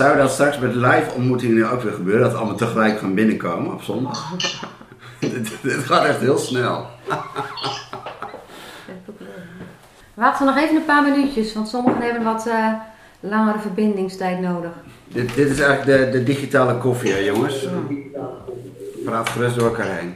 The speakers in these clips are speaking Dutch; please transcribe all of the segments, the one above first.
Zou dat straks met live ontmoetingen nu ook weer gebeuren? Dat allemaal tegelijk gaan binnenkomen op zondag? dit, dit gaat echt heel snel. Wachten nog even een paar minuutjes, want sommigen hebben wat eh, langere verbindingstijd nodig. Dit, dit is eigenlijk de, de digitale koffie, hè, jongens. Praat gerust door elkaar heen.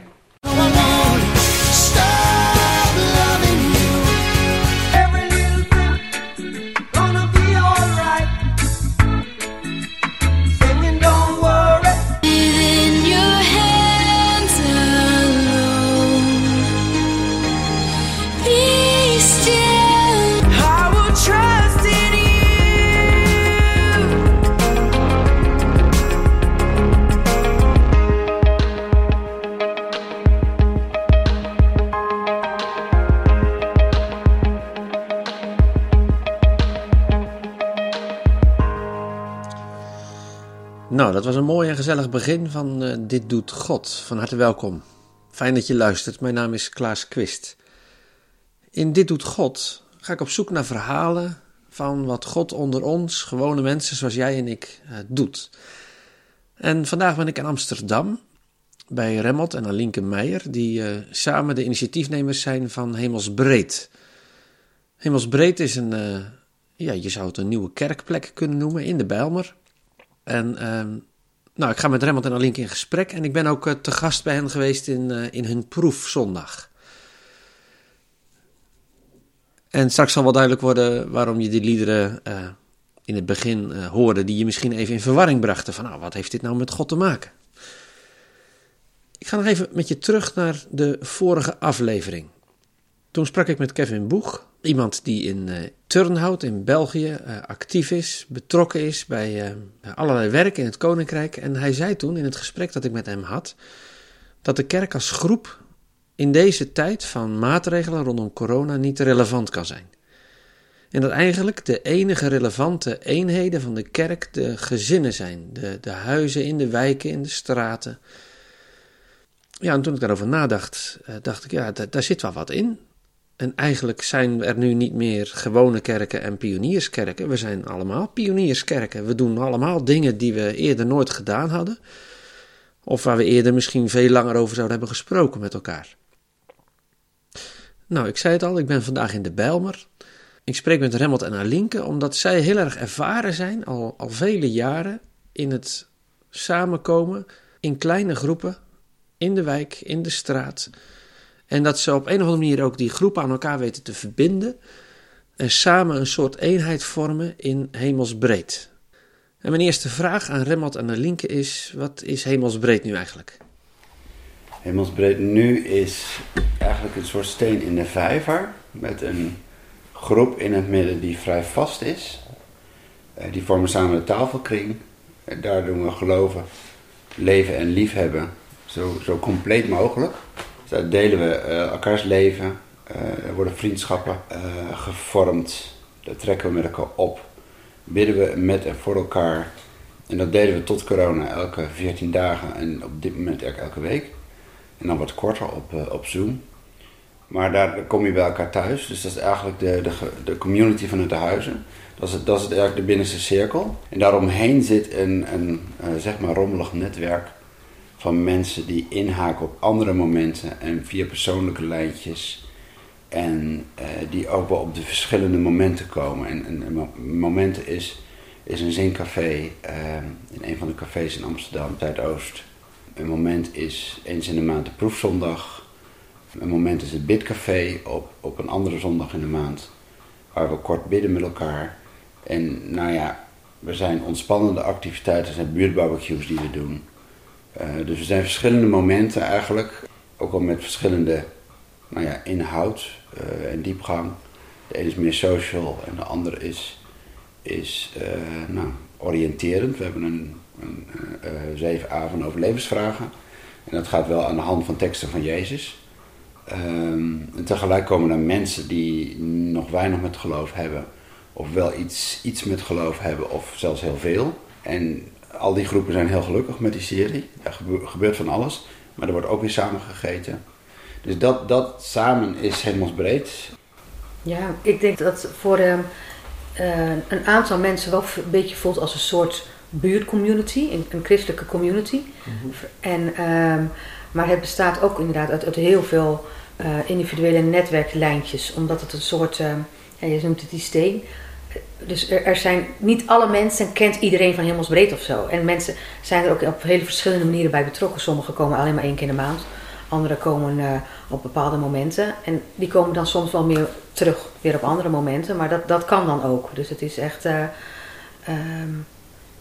Nou, dat was een mooi en gezellig begin van eh, Dit Doet God. Van harte welkom. Fijn dat je luistert. Mijn naam is Klaas Quist. In Dit Doet God ga ik op zoek naar verhalen van wat God onder ons, gewone mensen zoals jij en ik, eh, doet. En vandaag ben ik in Amsterdam bij Remmelt en Alinke Meijer, die eh, samen de initiatiefnemers zijn van Hemelsbreed. Hemelsbreed is een, ja, je zou het een nieuwe kerkplek kunnen noemen in de Bijlmer. En ehm, nou, ik ga met Remmelt en Alinke in gesprek. En ik ben ook eh, te gast bij hen geweest in, eh, in hun proefzondag. En straks zal wel duidelijk worden waarom je die liederen eh, in het begin hoorde... die je misschien even in verwarring brachten. Van nou, wat heeft dit nou met God te maken? Ik ga nog even met je terug naar de vorige aflevering. Toen sprak ik met Kevin Boeg, iemand die in eh, Turnhout in België eh, actief is, betrokken is bij eh, allerlei werk in het Koninkrijk. En hij zei toen in het gesprek dat ik met hem had, dat de kerk als groep in deze tijd van maatregelen rondom corona niet relevant kan zijn. En dat eigenlijk de enige relevante eenheden van de kerk de gezinnen zijn, de, de huizen in de wijken, in de straten. Ja, en toen ik daarover nadacht, dacht ik, ja, da- daar zit wel wat in. En eigenlijk zijn er nu niet meer gewone kerken en pionierskerken. We zijn allemaal pionierskerken. We doen allemaal dingen die we eerder nooit gedaan hadden. Of waar we eerder misschien veel langer over zouden hebben gesproken met elkaar. Nou, ik zei het al, ik ben vandaag in de Bijlmer. Ik spreek met Remmelt en Alinke omdat zij heel erg ervaren zijn, al, al vele jaren, in het samenkomen in kleine groepen, in de wijk, in de straat. En dat ze op een of andere manier ook die groepen aan elkaar weten te verbinden. En samen een soort eenheid vormen in hemelsbreed. En mijn eerste vraag aan Remmelt en Alinke is: wat is hemelsbreed nu eigenlijk? Hemelsbreed nu is eigenlijk een soort steen in de vijver. Met een groep in het midden die vrij vast is. Eh, Die vormen samen de tafelkring. En daar doen we geloven, leven en liefhebben zo, zo compleet mogelijk. Dus daar delen we eh, elkaars leven. eh, er worden vriendschappen eh, gevormd. Daar trekken we met elkaar op. Bidden we met en voor elkaar. En dat deden we tot corona elke 14 dagen en op dit moment elke week. En dan wat korter op, op Zoom. Maar daar kom je bij elkaar thuis. Dus dat is eigenlijk de, de, de community vanuit de huizen. Dat is, het, dat is het eigenlijk de binnenste cirkel. En daaromheen zit een, een zeg maar rommelig netwerk van mensen die inhaken op andere momenten en via persoonlijke lijntjes. En eh, die ook wel op de verschillende momenten komen. En, en, en is, is een zincafé eh, in een van de cafés in Amsterdam, Zuidoost. Een moment is eens in de maand de proefzondag. Een moment is het bidcafé op, op een andere zondag in de maand. Waar we kort bidden met elkaar. En nou ja, er zijn ontspannende activiteiten, zijn buurtbarbecues die we doen. Eh, dus er zijn verschillende momenten eigenlijk. Ook al met verschillende nou ja, inhoud eh, en diepgang. De ene is meer social en de andere is, is eh, nou, oriënterend. We hebben een, een zeven avonden over levensvragen. En dat gaat wel aan de hand van teksten van Jezus. Ehm, en tegelijk komen er mensen die nog weinig met geloof hebben. Of wel iets, iets met geloof hebben, of zelfs heel veel. En al die groepen zijn heel gelukkig met die serie. Er gebe- gebeurt van alles. Maar er wordt ook weer samen gegeten. Dus dat, dat samen is hemelsbreed. Ja, ik denk dat voor eh, eh, een aantal mensen wel een beetje voelt als een soort buurtcommunity, een, een christelijke community. En, ehm, maar het bestaat ook inderdaad uit, uit heel veel eh, individuele netwerklijntjes, omdat het een soort, ehm, ja, je noemt het die steen. Dus er, zijn niet alle mensen kent iedereen van hemelsbreed of zo. En mensen zijn er ook op hele verschillende manieren bij betrokken. Sommigen komen alleen maar één keer in de maand. Anderen komen eh, op bepaalde momenten. En die komen dan soms wel meer terug weer op andere momenten. Maar dat, dat kan dan ook. Dus het is echt. eh, ehm,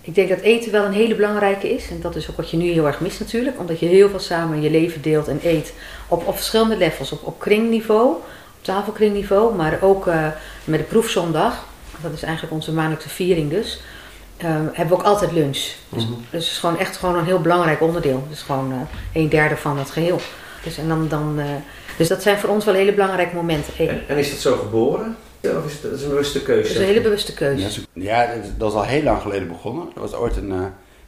ik denk dat eten wel een hele belangrijke is. En dat is ook wat je nu heel erg mist natuurlijk. Omdat je heel veel samen je leven deelt en eet. Op, op verschillende levels. Op, op kringniveau, op tafelkringniveau. Maar ook eh, met de proefzondag. Dat is eigenlijk onze maandelijkse viering dus. eh, hebben we ook altijd lunch. Dus, dus het is gewoon echt gewoon een heel belangrijk onderdeel. Dus gewoon eh, een derde van het geheel. Dus, en dan, dan, eh, dus dat zijn voor ons wel hele belangrijke momenten. En, en is dat zo geboren? Of is het dat is een bewuste keuze? Dat is een hele bewuste keuze. ja, dat is- al heel lang geleden begonnen. Er was ooit een, eh,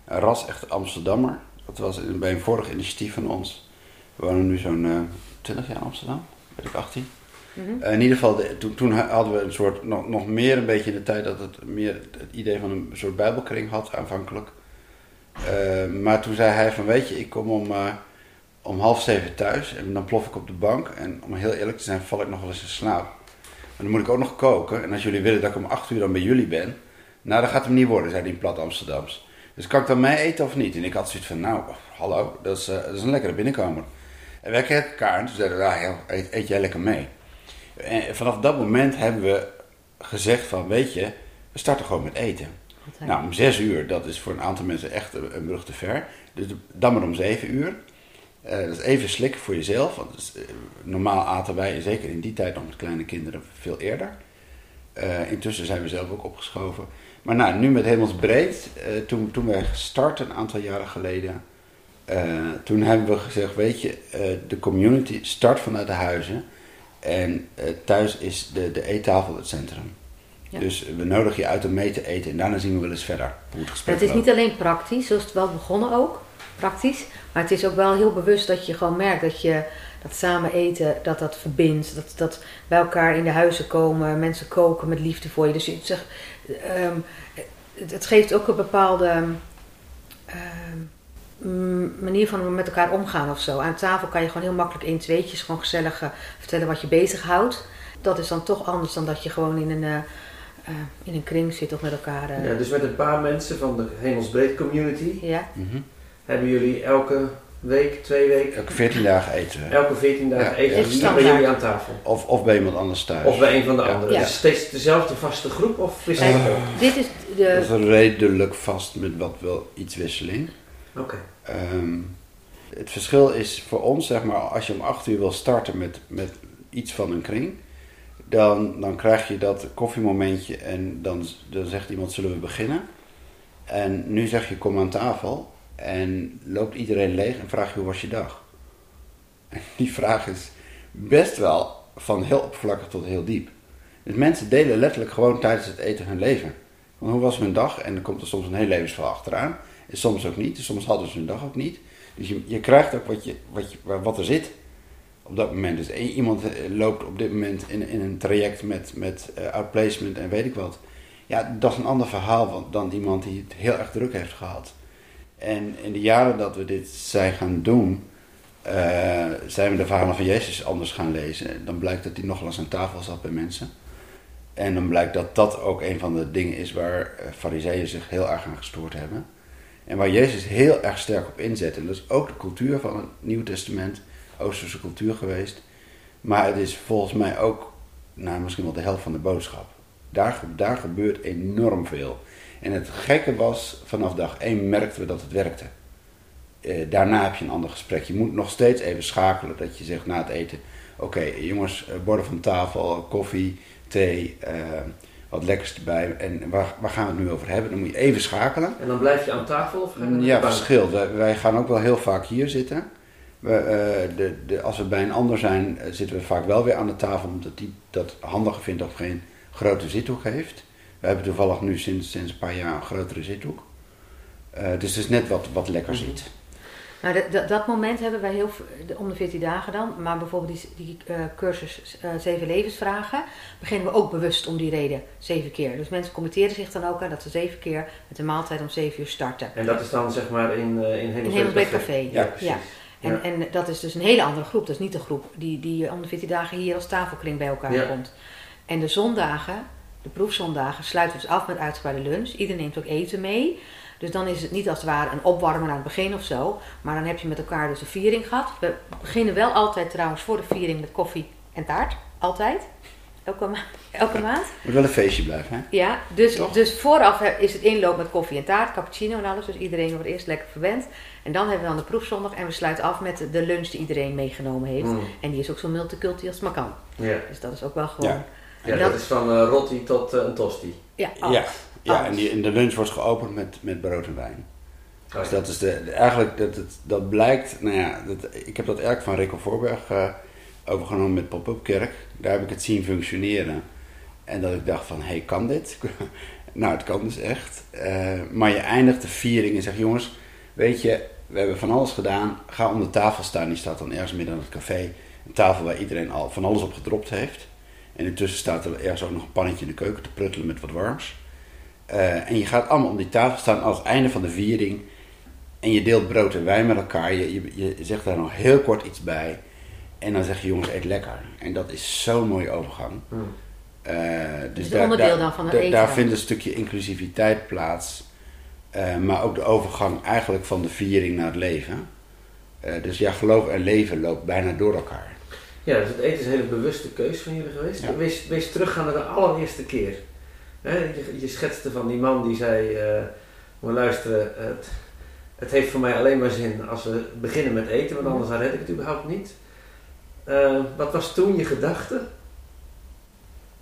een ras, echt Amsterdammer. Dat was in- bij een vorig initiatief van ons. We wonen nu zo'n eh 20 jaar in Amsterdam, weet ik 18. Mhm. Eh, in ieder geval, toen, toen hadden we een soort, nog, nog meer een beetje de tijd dat het meer het idee van een soort bijbelkring had aanvankelijk. Eh, maar toen zei hij van, weet je, ik kom om, eh, om half zeven thuis en dan plof ik op de bank. En om heel eerlijk te zijn, val ik nog wel eens in slaap. Maar dan moet ik ook nog koken. En als jullie willen dat ik om acht uur dan bij jullie ben, nou, dat gaat hem niet worden, zei hij in plat Amsterdams. Dus kan ik dan mee eten of niet? En ik had zoiets van, nou, hallo, dat is, een lekkere binnenkomer. En wij keken elkaar en toen zeiden we, heel, eet, eet jij lekker mee? En vanaf dat moment hebben we gezegd van, weet je, we starten gewoon met eten. Altijd. Nou, om zes uur, dat is voor een aantal mensen echt een, een brug te ver. Dus dan maar om zeven uur. Eh, dat is even slikken voor jezelf. Want is, eh, normaal aten wij, zeker in die tijd nog met kleine kinderen, veel eerder. Eh, intussen zijn we zelf ook opgeschoven. Maar nou, nu met Hemelsbreed, eh toen, toen wij gestart een aantal jaren geleden, toen hebben we gezegd, weet je, de community start vanuit de huizen. En eh, thuis is de, de eettafel het centrum. Ja. Dus we nodigen je uit om mee te eten en daarna zien we wel eens verder hoe het gesprek Het is loopt. niet alleen praktisch, zoals het wel begonnen ook, praktisch. Maar het is ook wel heel bewust dat je gewoon merkt dat je dat samen eten, dat dat verbindt. Dat, dat bij elkaar in de huizen komen, mensen koken met liefde voor je. Dus je ehm, het, het geeft ook een bepaalde ehm, manier van met elkaar omgaan of zo. Aan tafel kan je gewoon heel makkelijk in tweetjes gewoon gezellig eh, vertellen wat je bezighoudt. Dat is dan toch anders dan dat je gewoon in een, eh, eh, in een kring zit of met elkaar. eh, Ja, dus met een paar mensen van de Hemelsbreed community ja. Mhm. hebben jullie elke week, twee weken, Elke 14 dagen eten elke 14 dagen Ja, eten ja. bij jullie aan tafel. Of, of bij iemand anders thuis. Of bij een van de Ja. anderen. Ja. Dus steeds dezelfde vaste groep of is het dit is Dat de. is redelijk vast met wat wel iets wisseling. Oké. Ehm, het verschil is voor ons, zeg maar, als je om 8 uur wil starten met, met iets van een kring, dan, dan krijg je dat koffiemomentje en dan, dan zegt iemand: Zullen we beginnen? En nu zeg je: Kom aan tafel. En loopt iedereen leeg en vraag je: Hoe was je dag? En die vraag is best wel van heel oppervlakkig tot heel diep. Dus mensen delen letterlijk gewoon tijdens het eten hun leven. Hoe was mijn dag? En dan komt er soms een heel levensverhaal achteraan. Soms ook niet. Soms hadden ze hun dag ook niet. Dus je, je krijgt ook wat, je, wat, wat er zit op dat moment. Dus iemand eh, loopt op dit moment in, in een traject met, met eh, outplacement en weet ik wat. Ja, dat is een ander verhaal dan iemand die het heel erg druk heeft gehad. En in de jaren dat we dit zijn gaan doen, eh, zijn we de verhalen van Jezus anders gaan lezen. Dan blijkt dat hij nog wel eens aan tafel zat bij mensen. En dan blijkt dat dat ook een van de dingen is waar fariseeën zich heel erg aan gestoord hebben. En waar Jezus heel erg sterk op inzet. En dat is ook de cultuur van het Nieuw Testament, Oosterse cultuur geweest. Maar het is volgens mij ook nou, misschien wel de helft van de boodschap. Daar, daar gebeurt enorm veel. En het gekke was, vanaf dag één merkten we dat het werkte. Eh, daarna heb je een ander gesprek. Je moet nog steeds even schakelen dat je zegt na het eten: Oké, jongens, eh, borden van tafel, koffie, thee, eh, wat lekkers erbij. En waar, waar gaan we het nu over hebben? Dan moet je even schakelen. En dan blijf je aan tafel of ga Ja, verschil. Wij, wij gaan ook wel heel vaak hier zitten. We, eh, de, de, als we bij een ander zijn, eh, zitten we vaak wel weer aan de tafel, omdat die dat handiger vindt of geen grote zithoek heeft. We hebben toevallig nu sinds, sinds een paar jaar een grotere zithoek. Eh, dus het is net wat, wat lekker Mhm. zit. Nou, dat- dat- dat moment hebben wij heel, de- om de 14 dagen dan. Maar bijvoorbeeld die, die eh, cursus eh, Zeven Levensvragen beginnen we ook bewust om die reden zeven keer. Dus mensen committeren zich dan ook aan dat ze zeven keer met de maaltijd om zeven uur starten. En dat is dan zeg maar in, eh in In Hemelsbeek Café. Ja, precies. Ja. En, Ja. en dat is dus een hele andere groep. Dat is niet de groep die, die om de 14 dagen hier als tafelkring bij elkaar Ja. komt. En de zondagen, de proefzondagen, sluiten we dus af met uitgebreide lunch. Iedereen neemt ook eten mee. Dus dan is het niet als het ware een opwarmen aan het begin of zo. Maar dan heb je met elkaar dus een viering gehad. We beginnen wel altijd trouwens voor de viering met koffie en taart. Altijd. Elke, ma elke maand. Moet wel een feestje blijven, hè? Ja, dus, Toch? dus vooraf is het inloop met koffie en taart, cappuccino en alles. Dus iedereen wordt eerst lekker verwend. En dan hebben we dan de proefzondag en we sluiten af met de lunch die iedereen meegenomen heeft. Mm. En die is ook zo multiculti als het maar kan. Ja, Dus dat is ook wel gewoon... Ja. dat, dat- is van eh rotti tot eh, een tosti. Ja, Ja, alles. ja Alles. en, die, en de lunch wordt geopend met, met brood en wijn. Oh, Dus dat is de, de- eigenlijk, dat, het, dat blijkt, nou ja, dat, ik heb dat erg van Rico Voorberg eh, overgenomen met Pop-Up Kerk. Daar heb ik het zien functioneren. En dat ik dacht van, hé, hey, kan dit? nou, het kan dus echt. Eh, maar je eindigt de viering en zegt, jongens, weet je, we hebben van alles gedaan. Ga om de tafel staan, die staat dan ergens midden aan het café. Een tafel waar iedereen al van alles op gedropt heeft. En intussen staat er ergens ook nog een pannetje in de keuken te pruttelen met wat warms. Eh, en je gaat allemaal om die tafel staan als het einde van de viering. En je deelt brood en wijn met elkaar. Je, je, je zegt daar nog heel kort iets bij. En dan zeg je jongens, eet lekker. En dat is zo'n mooie overgang. Eh, dus het onderdeel dan van het eten Daar vindt een stukje inclusiviteit plaats. Eh, maar ook de overgang eigenlijk van de viering naar het leven. Eh, dus ja, geloof en leven loopt bijna door elkaar. Ja, dus het eten is een hele bewuste keus van jullie geweest. Ja. Wees, wees teruggaan naar de allereerste keer. Hè, je, je schetste van die man die zei, eh maar luisteren, het, het heeft voor mij alleen maar zin als we beginnen met eten, want anders dan red ik het überhaupt niet. Eh, wat was toen je gedachte?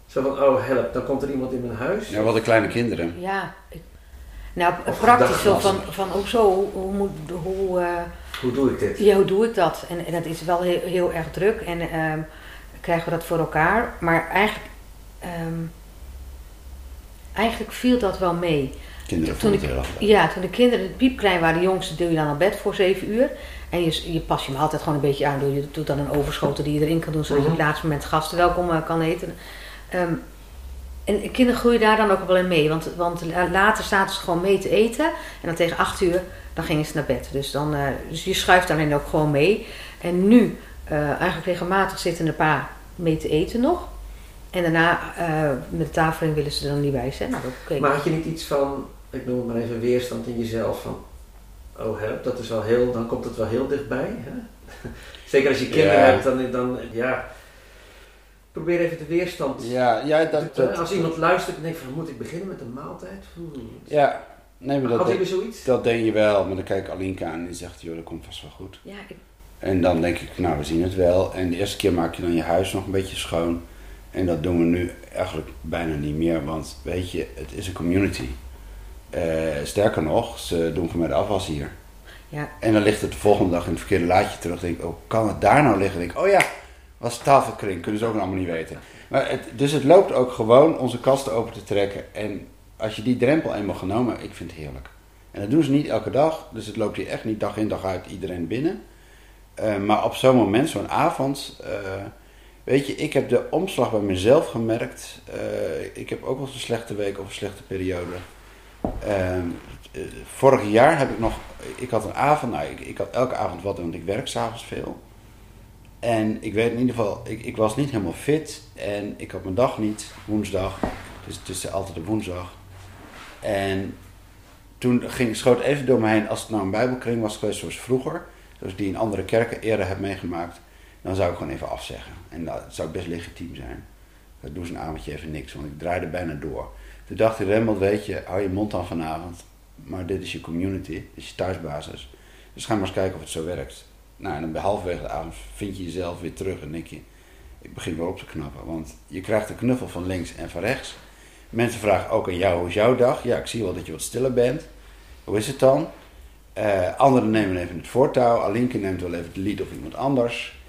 Zo van, oh help, dan komt er iemand in mijn huis. Ja, wat de kleine kinderen. Ja, ik- nou Of praktisch zo van, van hoezo, hoe, hoe, moet, hoe, eh, Hoe doe ik dit? ja, hoe doe ik dat? En, en dat is wel heel, heel erg druk en ehm, krijgen we dat voor elkaar. Maar eigenlijk, ehm, eigenlijk viel dat wel mee. Kinderen Toen voelen ik, het heel erg. ja, toen de kinderen piepklein waren, de jongste deel je dan naar bed voor zeven uur. En je, je pas je hem altijd gewoon een beetje aan. Doe je doet dan een overschoten die je erin kan doen, zodat je op het laatste moment gasten welkom eh, kan eten. Ehm, en kinderen groeien daar dan ook wel in mee. Want, want la- later zaten ze gewoon mee te eten. En dan tegen acht uur, dan gingen ze naar bed. Dus, dan, eh, dus je schuift daarin ook gewoon mee. En nu, eh, eigenlijk regelmatig zitten een paar mee te eten nog. En daarna, eh, met de tafeling willen ze er dan niet bij zijn. Nou, oké. Maar had je niet iets van, ik noem het maar even, weerstand in jezelf van, oh help, dat is wel heel, dan komt het wel heel dichtbij. Hè? Zeker als je kinderen Ja. hebt, dan, dan ja, probeer even de weerstand. Ja, ja, dat, dat, als iemand luistert en denkt van, moet ik beginnen met een maaltijd? Ja, nee, maar dat, Had jullie zoiets? dat denk je wel. Maar dan kijk ik Alinka aan en die zegt, joh, dat komt vast wel goed. ja, ik, En dan denk ik, nou, we zien het wel. En de eerste keer maak je dan je huis nog een beetje schoon. En dat doen we nu eigenlijk bijna niet meer, want weet je, het is een community. Eh, sterker nog, ze doen voor mij de afwas hier. ja, En dan ligt het de volgende dag in het verkeerde laadje terug. Denk ik, oh, kan het daar nou liggen? Denk ik, oh ja, was tafelkring, kunnen ze ook allemaal niet weten. Maar het, dus het loopt ook gewoon onze kasten open te trekken. En als je die drempel eenmaal genomen, ik vind het heerlijk. En dat doen ze niet elke dag, dus het loopt hier echt niet dag in dag uit iedereen binnen. Eh, maar op zo'n moment, zo'n avond, eh, weet je, ik heb de omslag bij mezelf gemerkt. Eh, ik heb ook wel eens een slechte week of een slechte periode. Ehm, eh, vorig jaar heb ik nog, ik had een avond, nou ik, ik had elke avond wat, want ik werk s'avonds veel. En ik weet in ieder geval, ik, ik was niet helemaal fit en ik had mijn dag niet, woensdag. Dus het is altijd een woensdag. En toen ging, schoot even door me heen, als het nou een bijbelkring was geweest zoals vroeger, zoals die in andere kerken eerder heb meegemaakt, dan zou ik gewoon even afzeggen. En dat zou best legitiem zijn. Dat doen ze een avondje even niks, want ik draaide bijna door. Toen dacht ik, Remmelt, weet je, hou je mond aan vanavond. Maar dit is je community, dit is je thuisbasis. Dus ga maar eens kijken of het zo werkt. Nou, en dan bij halverwege de avond vind je jezelf weer terug en denk je, ik begin weer op te knappen. Want je krijgt een knuffel van links en van rechts. Mensen vragen ook aan jou, hoe is jouw dag? Ja, ik zie wel dat je wat stiller bent. Hoe is het dan? Eh, anderen nemen even het voortouw. Alinke neemt wel even het lied of iemand anders.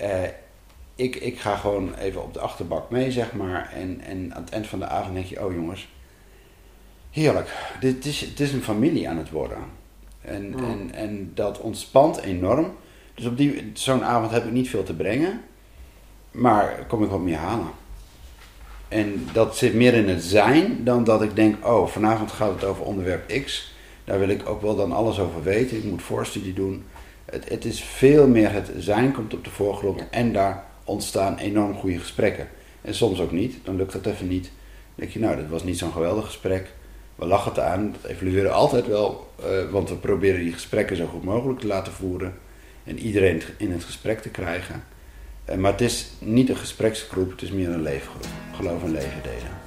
Eh, ik, ik ga gewoon even op de achterbak mee, zeg maar. En, en aan het eind van de avond denk je, oh jongens, heerlijk. Dit is, het is een familie aan het worden. En, en, en dat ontspant enorm. Dus op die, zo'n avond heb ik niet veel te brengen. Maar kom ik wat meer halen. En dat zit meer in het zijn dan dat ik denk, oh, vanavond gaat het over onderwerp X. Daar wil ik ook wel dan alles over weten. Ik moet voorstudie doen. Het, het is veel meer het zijn komt op de voorgrond. En daar ontstaan enorm goede gesprekken. En soms ook niet. Dan lukt dat even niet. Dan denk je, nou, dat was niet zo'n geweldig gesprek. We lachen het aan. Dat evalueren altijd wel. eh, want we proberen die gesprekken zo goed mogelijk te laten voeren. En iedereen in het gesprek te krijgen. Eh, maar het is niet een gespreksgroep, het is meer een leefgroep. Geloof en leven delen.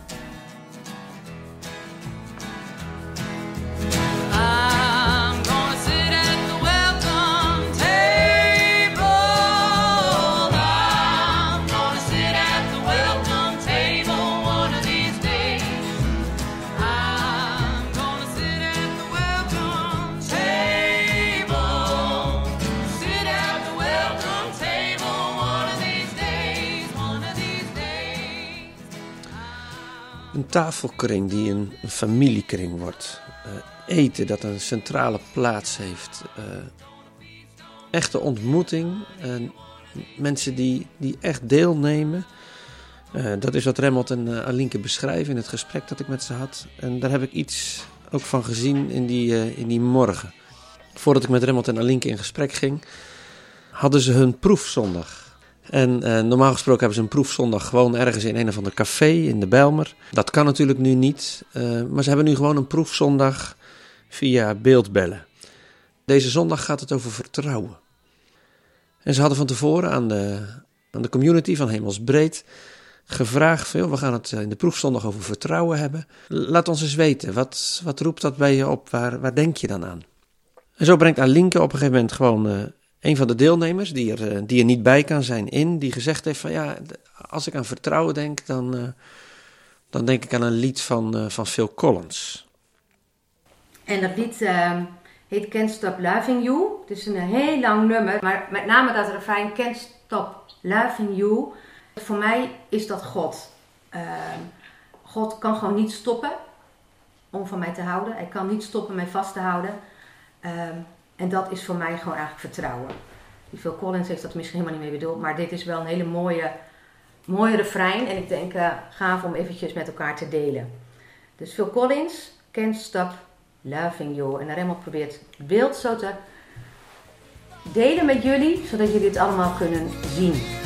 Tafelkring die een, familiekring wordt. Eh, eten dat een centrale plaats heeft. Eh, echte ontmoeting. en mensen die, die echt deelnemen. Eh, dat is wat Remmelt en uh, Alinke beschrijven in het gesprek dat ik met ze had. En daar heb ik iets ook van gezien in die, in die morgen. Voordat ik met Remmelt en Alinke in gesprek ging, hadden ze hun proefzondag. En eh, normaal gesproken hebben ze een proefzondag gewoon ergens in een of ander café in de Bijlmer. Dat kan natuurlijk nu niet, eh, maar ze hebben nu gewoon een proefzondag via beeldbellen. Deze zondag gaat het over vertrouwen. En ze hadden van tevoren aan de, aan de community van Hemelsbreed gevraagd: we gaan het eh, in de proefzondag over vertrouwen hebben. Laat ons eens weten, wat, wat roept dat bij je op? Waar, waar denk je dan aan? En zo brengt Alinke op een gegeven moment gewoon een van de deelnemers, die er, eh, die er niet bij kan zijn, in. Die gezegd heeft: van ja, als ik aan vertrouwen denk, dan, eh, dan denk ik aan een lied van, eh, van Phil Collins. En dat lied ehm, heet Can't Stop Loving You. Het is een heel lang nummer, maar met name dat refrein Can't Stop Loving You. Voor mij is dat God. Ehm, God kan gewoon niet stoppen om van mij te houden. Hij kan niet stoppen mij vast te houden. En dat is voor mij gewoon eigenlijk vertrouwen. Die Phil Collins heeft dat misschien helemaal niet meer bedoeld, maar dit is wel een hele mooie, mooie refrein. En ik denk eh, gaaf om eventjes met elkaar te delen. Dus Phil Collins, Can't Stop Loving You. En Remmel probeert het beeld zo te delen met jullie, zodat jullie het allemaal kunnen zien.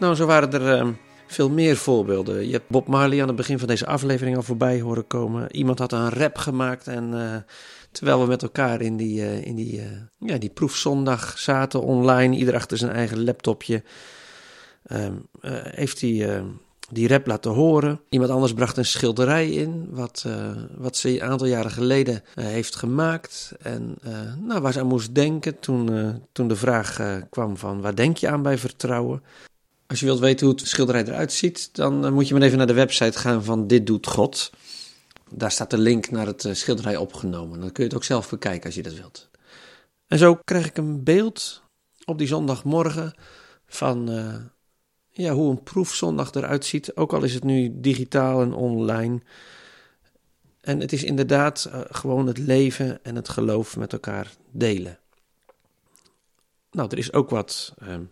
Nou, zo waren er ehm, veel meer voorbeelden. Je hebt Bob Marley aan het begin van deze aflevering al voorbij horen komen. Iemand had een rap gemaakt en eh, terwijl we met elkaar in die, eh, in die, eh, ja, die proefzondag zaten online, ieder achter zijn eigen laptopje, ehm, eh, heeft hij ehm, die rap laten horen. Iemand anders bracht een schilderij in, wat, wat ze een aantal jaren geleden heeft gemaakt. En nou, waar ze aan moest denken toen, toen de vraag kwam van waar denk je aan bij vertrouwen? Als je wilt weten hoe het schilderij eruit ziet, dan eh, moet je maar even naar de website gaan van Dit Doet God. Daar staat de link naar het eh, schilderij opgenomen. Dan kun je het ook zelf bekijken als je dat wilt. En zo krijg ik een beeld op die zondagmorgen van eh, ja, hoe een proefzondag eruit ziet. Ook al is het nu digitaal en online. En het is inderdaad gewoon het leven en het geloof met elkaar delen. Nou, er is ook wat ehm,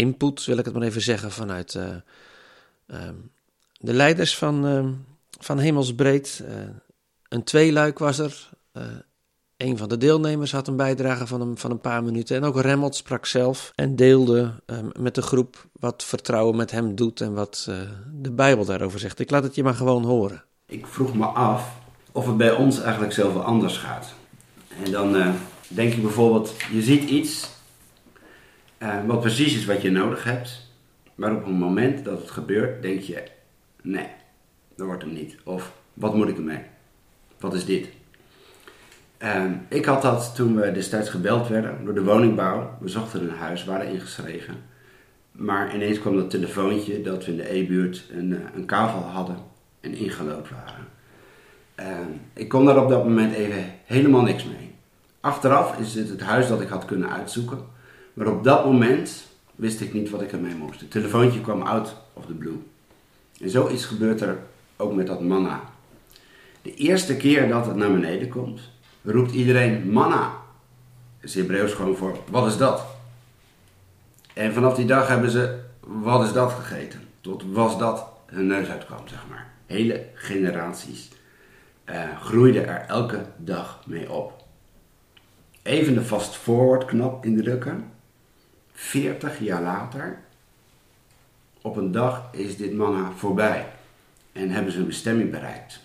input, wil ik het maar even zeggen, vanuit eh, ehm, de leiders van, ehm, van Hemelsbreed. Eh, een tweeluik was er. Eh, een van de deelnemers had een bijdrage van een, van een paar minuten. En ook Remmelt sprak zelf en deelde eh, met de groep wat vertrouwen met hem doet en wat de Bijbel daarover zegt. Ik laat het je maar gewoon horen. Ik vroeg me af of het bij ons eigenlijk zoveel anders gaat. En dan denk je bijvoorbeeld, je ziet iets eh, wat precies is wat je nodig hebt. Maar op het moment dat het gebeurt, denk je, nee, dat wordt hem niet. Of, wat moet ik ermee? Wat is dit? Ehm, ik had dat toen we destijds gebeld werden door de woningbouw. We zochten een huis, waren ingeschreven. Maar ineens kwam dat telefoontje dat we in de E-buurt een, eh, een kavel hadden en ingelood waren. Ehm, ik kon daar op dat moment even helemaal niks mee. Achteraf is het het huis dat ik had kunnen uitzoeken. Maar op dat moment wist ik niet wat ik ermee moest. Het telefoontje kwam out of the blue. En zoiets gebeurt er ook met dat manna. De eerste keer dat het naar beneden komt, roept iedereen manna. Dat is Hebreeuws gewoon voor, wat is dat? En vanaf die dag hebben ze, wat is dat gegeten? Tot was dat hun neus uitkwam, zeg maar. Hele generaties eh, groeiden er elke dag mee op. Even de fast forward knop indrukken. 40 jaar later, op een dag is dit manna voorbij en hebben ze een bestemming bereikt.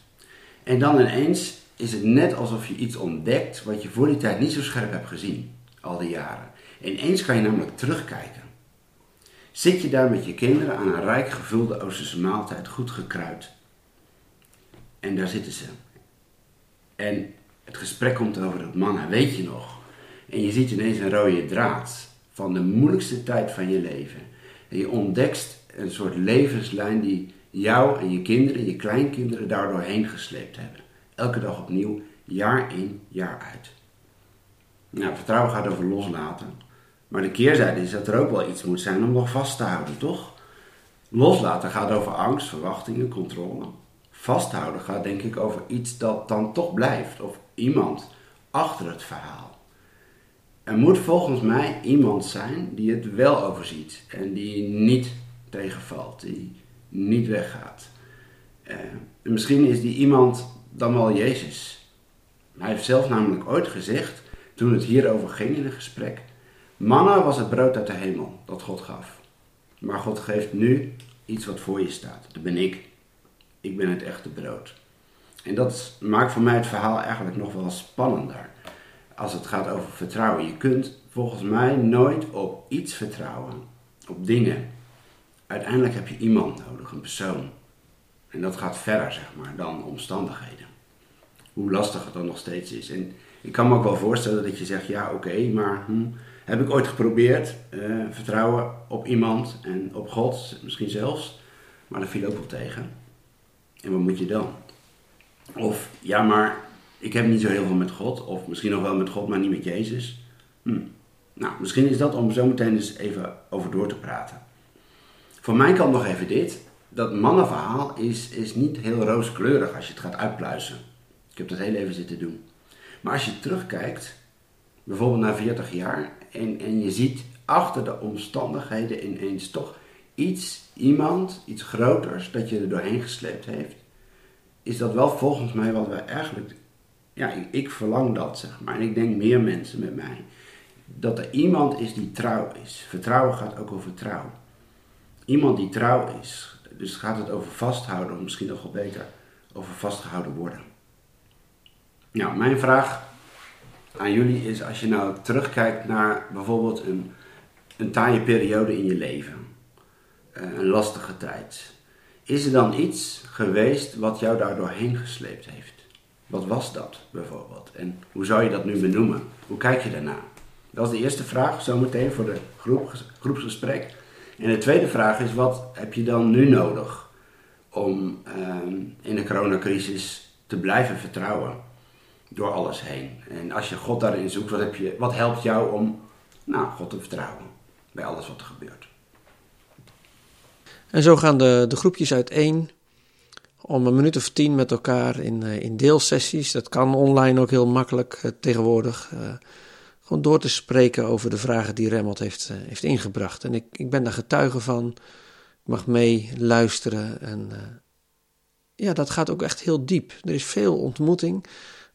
En dan ineens is het net alsof je iets ontdekt wat je voor die tijd niet zo scherp hebt gezien, al die jaren. Ineens kan je namelijk terugkijken. Zit je daar met je kinderen aan een rijk gevulde Oosterse maaltijd, goed gekruid. En daar zitten ze. En het gesprek komt over het manna, weet je nog? En je ziet ineens een rode draad van de moeilijkste tijd van je leven. En je ontdekt een soort levenslijn die jou en je kinderen, je kleinkinderen daardoor heen gesleept hebben. Elke dag opnieuw, jaar in, jaar uit. Nou, vertrouwen gaat over loslaten. Maar de keerzijde is dat er ook wel iets moet zijn om nog vast te houden, toch? Loslaten gaat over angst, verwachtingen, controle. Vasthouden gaat denk ik over iets dat dan toch blijft. Of iemand achter het verhaal. Er moet volgens mij iemand zijn die het wel overziet. En die niet tegenvalt. Die niet weggaat. Eh, en misschien is die iemand dan wel Jezus. Hij heeft zelf namelijk ooit gezegd, toen het hierover ging in een gesprek. Manna was het brood uit de hemel dat God gaf. Maar God geeft nu iets wat voor je staat. Dat ben ik. Ik ben het echte brood. En dat maakt voor mij het verhaal eigenlijk nog wel spannender. Als het gaat over vertrouwen. Je kunt volgens mij nooit op iets vertrouwen. Op dingen. Uiteindelijk heb je iemand nodig, een persoon. En dat gaat verder, zeg maar, dan omstandigheden. Hoe lastig het dan nog steeds is. En ik kan me ook wel voorstellen dat je zegt, ja oké, maar hm, heb ik ooit geprobeerd. eh, vertrouwen op iemand en op God, misschien zelfs. Maar dat viel ook wel tegen. En wat moet je dan? Of, ja maar ik heb niet zo heel veel met God. Of misschien nog wel met God, maar niet met Jezus. Hm. Nou, misschien is dat om zo meteen eens even over door te praten. Voor mij kan nog even dit. Dat mannenverhaal is, is niet heel rooskleurig als je het gaat uitpluizen. Ik heb dat heel even zitten doen. Maar als je terugkijkt, bijvoorbeeld na 40 jaar, en, en je ziet achter de omstandigheden ineens toch iets, iemand, iets groters dat je er doorheen gesleept heeft, is dat wel volgens mij wat we eigenlijk, ja, ik, ik verlang dat zeg maar, en ik denk meer mensen met mij, dat er iemand is die trouw is. Vertrouwen gaat ook over trouw. Iemand die trouw is, dus gaat het over vasthouden, of misschien nog wel beter, over vastgehouden worden. Nou, mijn vraag aan jullie is, als je nou terugkijkt naar bijvoorbeeld een, een taaie periode in je leven, eh, een lastige tijd, is er dan iets geweest wat jou daar doorheen gesleept heeft? Wat was dat bijvoorbeeld? En hoe zou je dat nu benoemen? Hoe kijk je daarna? Dat is de eerste vraag, zometeen voor de groep, groepsgesprek. En de tweede vraag is, wat heb je dan nu nodig om ehm, in de coronacrisis te blijven vertrouwen door alles heen? En als je God daarin zoekt, wat, heb je, wat helpt jou om nou, God te vertrouwen bij alles wat er gebeurt? En zo gaan de, de groepjes uiteen om een minuut of tien met elkaar in, eh, in deelsessies. Dat kan online ook heel makkelijk eh, tegenwoordig. eh, gewoon door te spreken over de vragen die Remmelt heeft, heeft ingebracht. En ik, ik ben daar getuige van. Ik mag mee luisteren. En ja, dat gaat ook echt heel diep. Er is veel ontmoeting.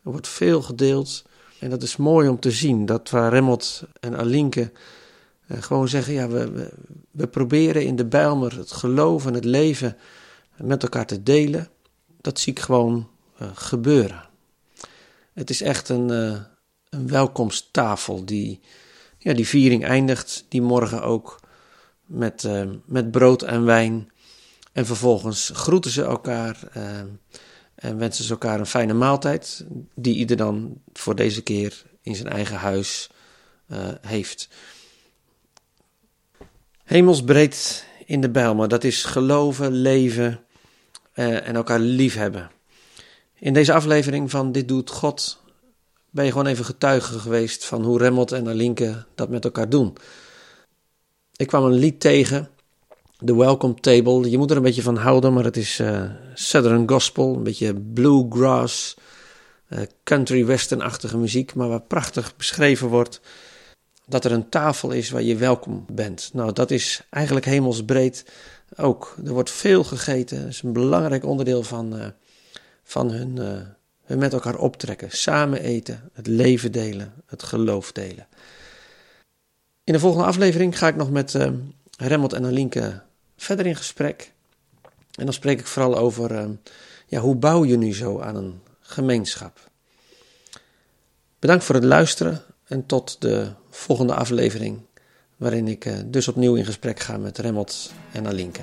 Er wordt veel gedeeld. En dat is mooi om te zien, dat waar Remmelt en Alinke gewoon zeggen, ja, we, we, we proberen in de Bijlmer het geloof en het leven met elkaar te delen. Dat zie ik gewoon eh, gebeuren. Het is echt een, eh, een welkomsttafel die, ja, die viering eindigt, die morgen ook met, eh, met brood en wijn. En vervolgens groeten ze elkaar en wensen ze elkaar een fijne maaltijd, die ieder dan voor deze keer in zijn eigen huis eh, heeft. Hemelsbreed in de Bijlmer, dat is geloven, leven eh, en elkaar liefhebben. In deze aflevering van Dit Doet God ben je gewoon even getuige geweest van hoe Remmelt en Alinke dat met elkaar doen. Ik kwam een lied tegen, The Welcome Table. Je moet er een beetje van houden, maar het is eh, Southern Gospel, een beetje bluegrass, eh, country western-achtige muziek, maar waar prachtig beschreven wordt dat er een tafel is waar je welkom bent. Nou, dat is eigenlijk hemelsbreed ook. Er wordt veel gegeten, dat is een belangrijk onderdeel van, eh, van hun, eh, hun met elkaar optrekken. Samen eten, het leven delen, het geloof delen. In de volgende aflevering ga ik nog met uh, Remmelt en Alinke verder in gesprek. En dan spreek ik vooral over ja, hoe bouw je nu zo aan een gemeenschap. Bedankt voor het luisteren en tot de volgende aflevering, waarin ik eh, dus opnieuw in gesprek ga met Remmelt en Alinke.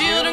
you